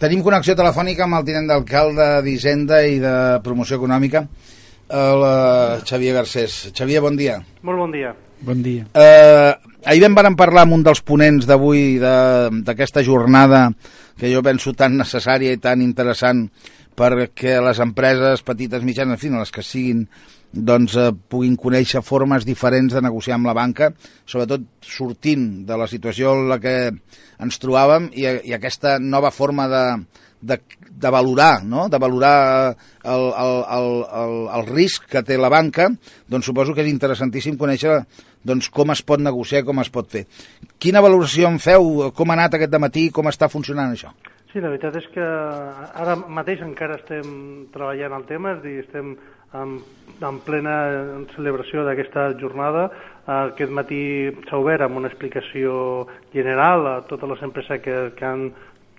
tenim connexió telefònica amb el tinent d'alcalde d'Hisenda i de Promoció Econòmica, el uh, Xavier Garcés. Xavier, bon dia. Molt bon dia. Bon dia. Uh, ahir vam varen parlar amb un dels ponents d'avui d'aquesta jornada que jo penso tan necessària i tan interessant perquè les empreses petites, mitjanes, en fi, les que siguin doncs, eh, puguin conèixer formes diferents de negociar amb la banca, sobretot sortint de la situació en la que ens trobàvem i, i aquesta nova forma de, de, de valorar, no? de valorar el, el, el, el, el risc que té la banca, doncs suposo que és interessantíssim conèixer doncs, com es pot negociar com es pot fer. Quina valoració en feu? Com ha anat aquest matí? Com està funcionant això? Sí, la veritat és que ara mateix encara estem treballant el tema, és dir, estem en, en plena celebració d'aquesta jornada. Aquest matí s'ha obert amb una explicació general a totes les empreses que, que han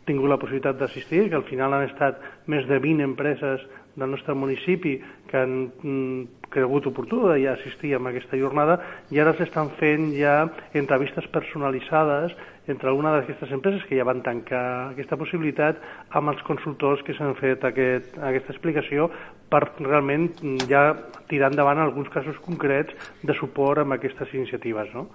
tingut la possibilitat d'assistir, que al final han estat més de 20 empreses del nostre municipi que han mm, cregut oportú de ja assistir a aquesta jornada i ara s'estan fent ja entrevistes personalitzades entre alguna d'aquestes empreses que ja van tancar aquesta possibilitat amb els consultors que s'han fet aquest, aquesta explicació per realment ja tirar endavant alguns casos concrets de suport amb aquestes iniciatives. No?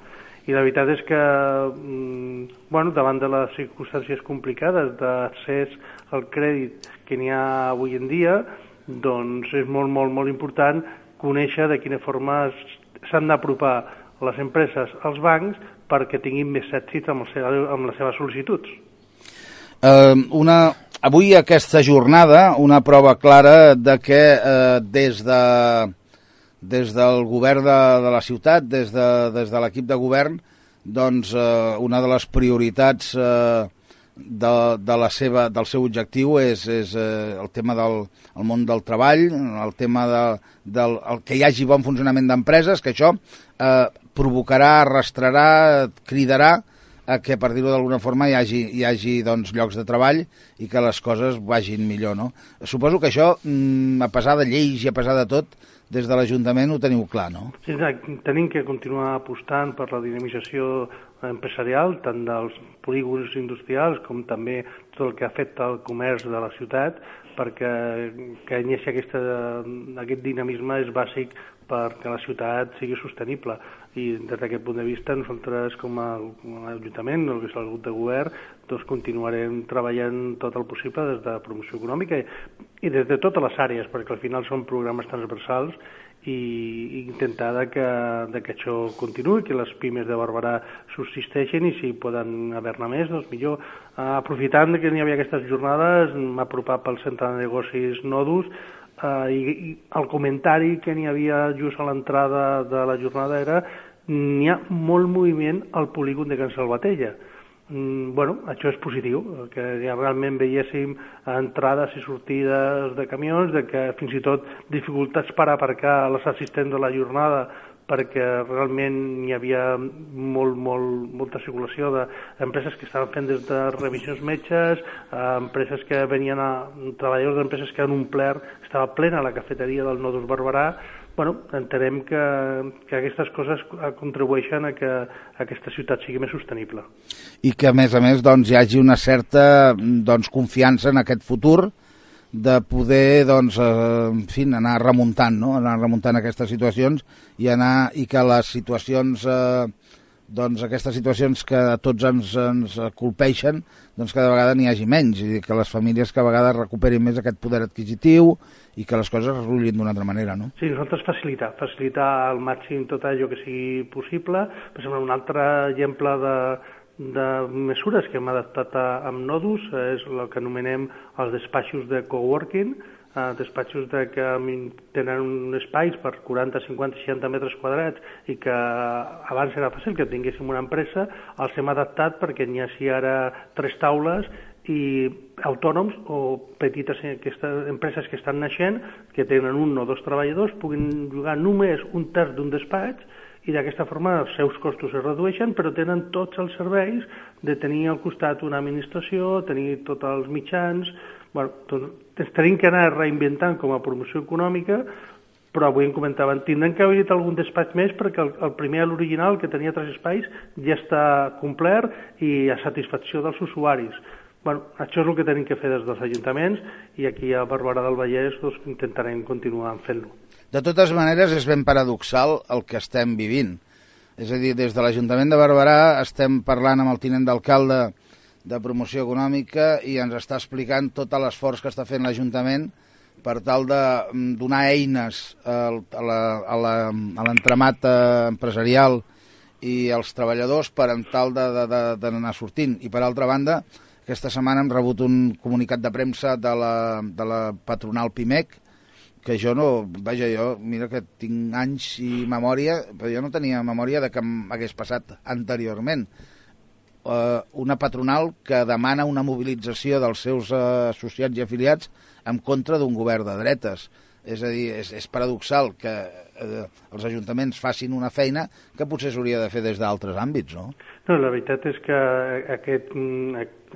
I la veritat és que, mm, bueno, davant de les circumstàncies complicades d'accés al crèdit que n'hi ha avui en dia, doncs és molt, molt, molt important conèixer de quina forma s'han d'apropar les empreses als bancs perquè tinguin més èxit amb, seu, amb les seves sol·licituds. Uh, una, avui aquesta jornada, una prova clara de que uh, des, de, des del govern de, de la ciutat, des de, des de l'equip de govern, doncs uh, una de les prioritats uh, de, de la seva, del seu objectiu és, és eh, el tema del el món del treball, el tema de, del el que hi hagi bon funcionament d'empreses, que això eh, provocarà, arrastrarà, cridarà a que, per dir-ho d'alguna forma, hi hagi, hi hagi doncs, llocs de treball i que les coses vagin millor. No? Suposo que això, mm, a pesar de lleis i a pesar de tot, des de l'Ajuntament ho teniu clar, no? Sí, tenim que continuar apostant per la dinamització empresarial, tant dels polígons industrials com també tot el que afecta el comerç de la ciutat, perquè que hi hagi aquesta, aquest dinamisme és bàsic perquè la ciutat sigui sostenible. I des d'aquest punt de vista nosaltres com a, com a Ajuntament, el que és el grup de govern, doncs continuarem treballant tot el possible des de promoció econòmica i, i des de totes les àrees, perquè al final són programes transversals i, intentar que, de que això continuï, que les pimes de Barberà subsisteixin i si poden haver-ne més, doncs millor. Aprofitant que n'hi havia aquestes jornades, m'ha apropat pel centre de negocis Nodus, eh, i, i el comentari que n'hi havia just a l'entrada de la jornada era n'hi ha molt moviment al polígon de Can Salvatella. Mm, bueno, això és positiu, que ja realment veiéssim entrades i sortides de camions, de que fins i tot dificultats per aparcar les assistents de la jornada perquè realment hi havia molt, molt, molta circulació d'empreses que estaven fent des de revisions metges, empreses que venien a treballadors d'empreses que han omplert, estava plena la cafeteria del Nodus Barberà, bueno, entenem que, que aquestes coses contribueixen a que aquesta ciutat sigui més sostenible. I que, a més a més, doncs, hi hagi una certa doncs, confiança en aquest futur, de poder doncs, eh, en fi, anar remuntant, no? anar remuntant aquestes situacions i, anar, i que les situacions, eh, doncs aquestes situacions que tots ens, ens colpeixen, doncs cada vegada n'hi hagi menys, i que les famílies cada vegada recuperin més aquest poder adquisitiu i que les coses es rulin d'una altra manera, no? Sí, nosaltres facilitar, facilitar al màxim tot allò que sigui possible. Per exemple, un altre exemple de, de mesures que hem adaptat a, amb Nodus és el que anomenem els despatxos de coworking, eh, despatxos de que tenen un espais per 40, 50, 60 metres quadrats i que abans era fàcil que tinguéssim una empresa, els hem adaptat perquè n'hi hagi ara tres taules i autònoms o petites aquestes empreses que estan naixent, que tenen un o dos treballadors, puguin jugar només un terç d'un despatx i d'aquesta forma els seus costos es redueixen, però tenen tots els serveis de tenir al costat una administració, tenir tots els mitjans... Bueno, tot, ens tenim que reinventant com a promoció econòmica, però avui em comentaven, tindran que haver algun despatx més perquè el, el primer, l'original, que tenia tres espais, ja està complert i a satisfacció dels usuaris. Bueno, això és el que tenim que fer des dels ajuntaments i aquí a Barberà del Vallès doncs, intentarem continuar fent-lo. De totes maneres, és ben paradoxal el que estem vivint. És a dir, des de l'Ajuntament de Barberà estem parlant amb el tinent d'alcalde de promoció econòmica i ens està explicant tot l'esforç que està fent l'Ajuntament per tal de mm, donar eines a l'entramat eh, empresarial i als treballadors per tal d'anar sortint. I per altra banda, aquesta setmana hem rebut un comunicat de premsa de la, de la patronal PIMEC, que jo no, vaja, jo, mira que tinc anys i memòria, però jo no tenia memòria de que hagués passat anteriorment. Uh, una patronal que demana una mobilització dels seus uh, associats i afiliats en contra d'un govern de dretes. És a dir, és, és paradoxal que eh, els ajuntaments facin una feina que potser s'hauria de fer des d'altres àmbits, no? No, la veritat és que aquest,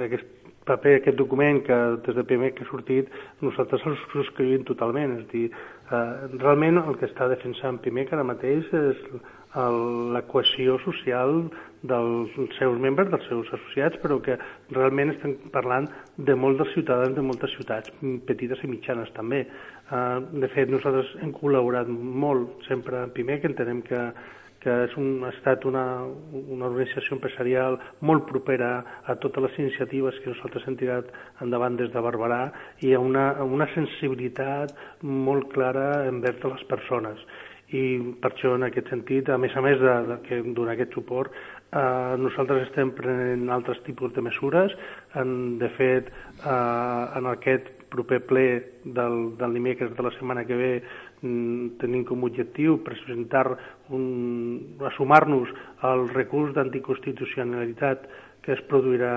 aquest paper, aquest document que des de primer que ha sortit, nosaltres el subscrivim totalment. És dir, eh, realment el que està defensant primer que ara mateix és cohesió social dels seus membres, dels seus associats, però que realment estem parlant de molts dels ciutadans de moltes ciutats, petites i mitjanes també. Uh, de fet, nosaltres hem col·laborat molt sempre amb PIMEC, entenem que, que és un, ha estat una, una organització empresarial molt propera a totes les iniciatives que nosaltres hem tirat endavant des de Barberà i a una, a una sensibilitat molt clara envers les persones i per això en aquest sentit, a més a més de, de que donar aquest suport, eh, nosaltres estem prenent altres tipus de mesures. En, de fet, eh, en aquest proper ple del, del dimecres de la setmana que ve mm, tenim com a objectiu presentar un, sumar-nos al recurs d'anticonstitucionalitat que es produirà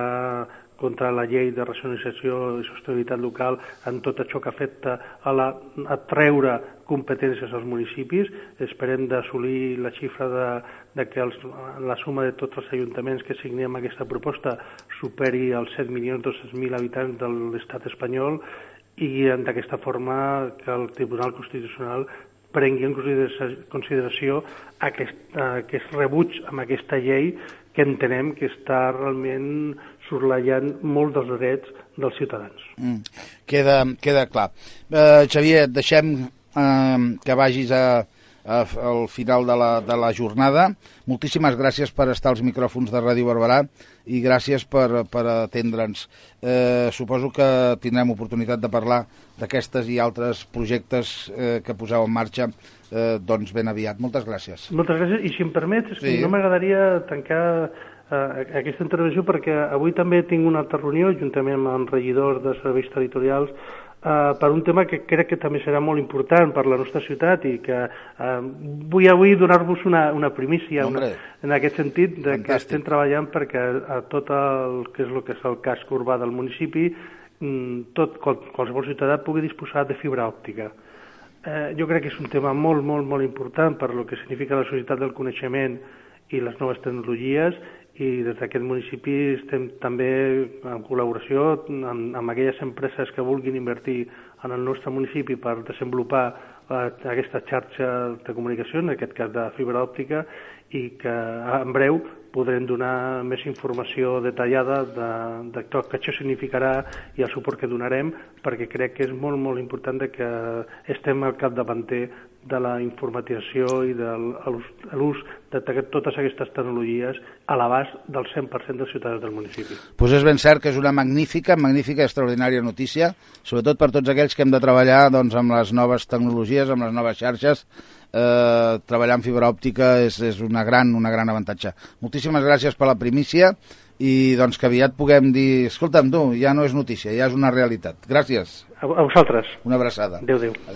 contra la llei de racionalització i sostenibilitat local en tot això que afecta a, la, a treure competències als municipis. Esperem d'assolir la xifra de, de que els, la suma de tots els ajuntaments que signem aquesta proposta superi els 7.200.000 habitants de l'estat espanyol i d'aquesta forma que el Tribunal Constitucional prengui en consideració aquest, aquest rebuig amb aquesta llei que entenem que està realment sorlallant molt dels drets dels ciutadans. Mm, queda, queda clar. Uh, Xavier, deixem uh, que vagis a, a, al final de la, de la jornada. Moltíssimes gràcies per estar als micròfons de Ràdio Barberà i gràcies per, per atendre'ns. Eh, suposo que tindrem oportunitat de parlar d'aquestes i altres projectes eh, que poseu en marxa eh, doncs ben aviat. Moltes gràcies. Moltes gràcies, i si em permets, sí. no m'agradaria tancar eh, aquesta intervenció perquè avui també tinc una altra reunió juntament amb regidors de serveis territorials eh, per un tema que crec que també serà molt important per la nostra ciutat i que eh, vull avui donar-vos una, una primícia una, en aquest sentit de Fantàstic. que estem treballant perquè a tot el que és el que és el casc urbà del municipi mm, tot, qual, qualsevol ciutadà pugui disposar de fibra òptica. Eh, jo crec que és un tema molt, molt, molt important per lo que significa la societat del coneixement i les noves tecnologies i des d'aquest municipi estem també en col·laboració amb, amb aquelles empreses que vulguin invertir en el nostre municipi per desenvolupar eh, aquesta xarxa de comunicació, en aquest cas de fibra òptica, i que en breu podrem donar més informació detallada de, de tot que això significarà i el suport que donarem, perquè crec que és molt, molt important que estem al capdavanter de la informatització i de l'ús de totes aquestes tecnologies a l'abast del 100% dels ciutadans del municipi. Pues és ben cert que és una magnífica, magnífica, extraordinària notícia, sobretot per tots aquells que hem de treballar doncs, amb les noves tecnologies, amb les noves xarxes, eh, treballar amb fibra òptica és, és una, gran, una gran avantatge. Moltíssimes gràcies per la primícia i doncs que aviat puguem dir escolta'm tu, ja no és notícia, ja és una realitat. Gràcies. A, a vosaltres. Una abraçada. Adéu, adéu. adéu.